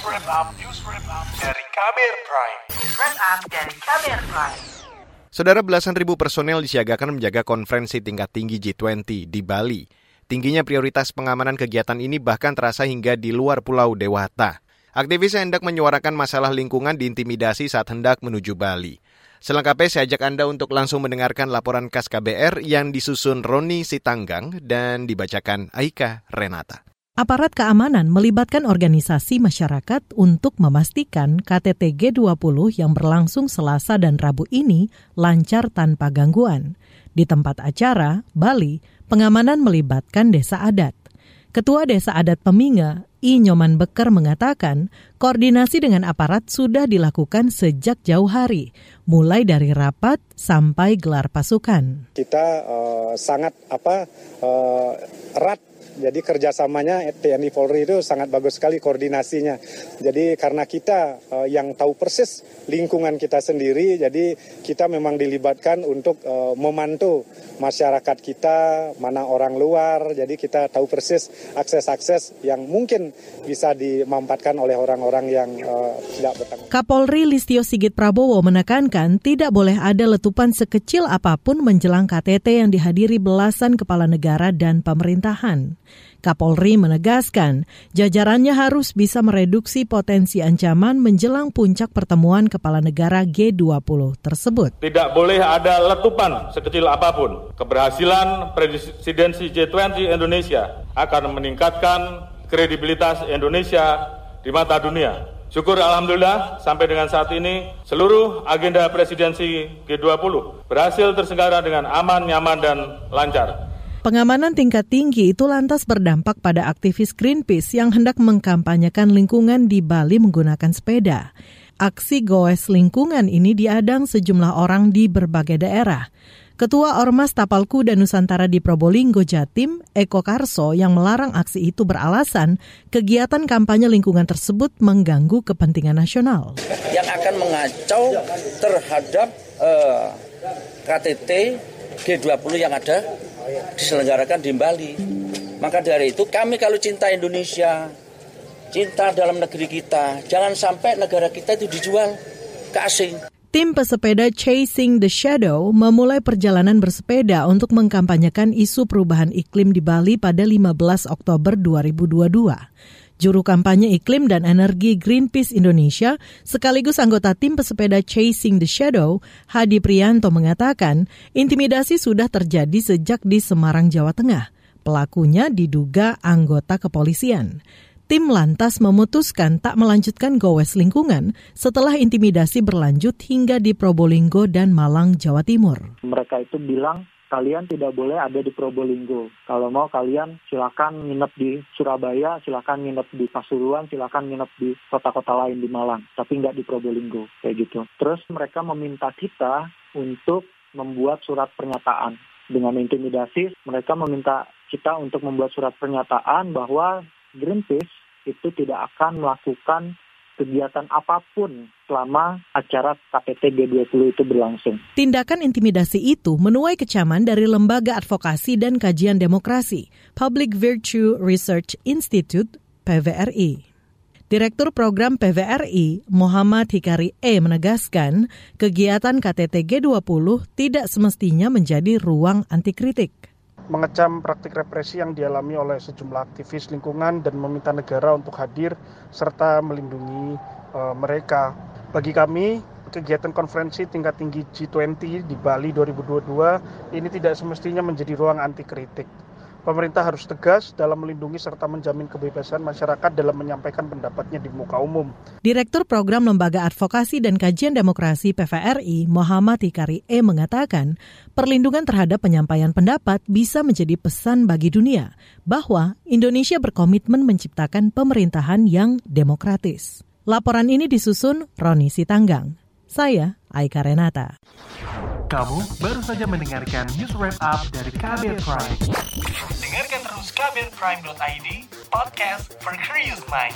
News Wrap Up, News Wrap Up dari Kamer Prime. News Wrap Up dari Kamer Prime. Saudara belasan ribu personel disiagakan menjaga konferensi tingkat tinggi G20 di Bali. Tingginya prioritas pengamanan kegiatan ini bahkan terasa hingga di luar Pulau Dewata. Aktivis yang hendak menyuarakan masalah lingkungan diintimidasi saat hendak menuju Bali. Selengkapnya saya ajak Anda untuk langsung mendengarkan laporan khas KBR yang disusun Roni Sitanggang dan dibacakan Aika Renata. Aparat keamanan melibatkan organisasi masyarakat untuk memastikan KTT G20 yang berlangsung Selasa dan Rabu ini lancar tanpa gangguan. Di tempat acara, Bali, pengamanan melibatkan desa adat. Ketua Desa Adat Peminga, I Nyoman Beker mengatakan, koordinasi dengan aparat sudah dilakukan sejak jauh hari, mulai dari rapat sampai gelar pasukan. Kita uh, sangat apa uh, erat jadi kerjasamanya TNI Polri itu sangat bagus sekali koordinasinya. Jadi karena kita uh, yang tahu persis lingkungan kita sendiri, jadi kita memang dilibatkan untuk uh, memantau masyarakat kita, mana orang luar. Jadi kita tahu persis akses-akses yang mungkin bisa dimampatkan oleh orang-orang yang uh, tidak bertanggung Kapolri Listio Sigit Prabowo menekankan tidak boleh ada letupan sekecil apa pun menjelang KTT yang dihadiri belasan kepala negara dan pemerintahan. Kapolri menegaskan jajarannya harus bisa mereduksi potensi ancaman menjelang puncak pertemuan kepala negara G20 tersebut. Tidak boleh ada letupan sekecil apa pun. Keberhasilan presidensi G20 Indonesia akan meningkatkan kredibilitas Indonesia di mata dunia. Syukur Alhamdulillah sampai dengan saat ini seluruh agenda presidensi G20 berhasil terselenggara dengan aman, nyaman, dan lancar. Pengamanan tingkat tinggi itu lantas berdampak pada aktivis Greenpeace yang hendak mengkampanyekan lingkungan di Bali menggunakan sepeda. Aksi goes lingkungan ini diadang sejumlah orang di berbagai daerah. Ketua Ormas Tapal Kuda Nusantara di Probolinggo, Jatim, Eko Karso yang melarang aksi itu beralasan kegiatan kampanye lingkungan tersebut mengganggu kepentingan nasional. Yang akan mengacau terhadap uh, KTT G20 yang ada diselenggarakan di Bali. Maka dari itu kami kalau cinta Indonesia, cinta dalam negeri kita, jangan sampai negara kita itu dijual ke asing. Tim pesepeda Chasing the Shadow memulai perjalanan bersepeda untuk mengkampanyekan isu perubahan iklim di Bali pada 15 Oktober 2022. Juru kampanye iklim dan energi Greenpeace Indonesia sekaligus anggota tim pesepeda Chasing the Shadow, Hadi Prianto mengatakan intimidasi sudah terjadi sejak di Semarang, Jawa Tengah. Pelakunya diduga anggota kepolisian. Tim lantas memutuskan tak melanjutkan gowes lingkungan setelah intimidasi berlanjut hingga di Probolinggo dan Malang, Jawa Timur. Mereka itu bilang kalian tidak boleh ada di Probolinggo. Kalau mau kalian silakan nginep di Surabaya, silakan nginep di Pasuruan, silakan nginep di kota-kota lain di Malang, tapi nggak di Probolinggo kayak gitu. Terus mereka meminta kita untuk membuat surat pernyataan. Dengan intimidasi, mereka meminta kita untuk membuat surat pernyataan bahwa Greenpeace itu tidak akan melakukan kegiatan apa pun selama acara KTT G20 itu berlangsung. Tindakan intimidasi itu menuai kecaman dari Lembaga Advokasi dan Kajian Demokrasi, Public Virtue Research Institute, PVRI. Direktur Program PVRI, Muhammad Hikari E. menegaskan, kegiatan KTT G20 tidak semestinya menjadi ruang anti kritik mengecam praktik represi yang dialami oleh sejumlah aktivis lingkungan dan meminta negara untuk hadir serta melindungi uh, mereka. Bagi kami, kegiatan konferensi tingkat tinggi G20 di Bali 2022 ini tidak semestinya menjadi ruang anti kritik Pemerintah harus tegas dalam melindungi serta menjamin kebebasan masyarakat dalam menyampaikan pendapatnya di muka umum. Direktur Program Lembaga Advokasi dan Kajian Demokrasi PVRI, Muhammad Hikari E. mengatakan, perlindungan terhadap penyampaian pendapat bisa menjadi pesan bagi dunia bahwa Indonesia berkomitmen menciptakan pemerintahan yang demokratis. Laporan ini disusun Roni Sitanggang. Saya Aika Renata. Kamu baru saja mendengarkan news wrap up dari Kabel Prime. Dengarkan terus kabelprime.id, podcast for curious mind.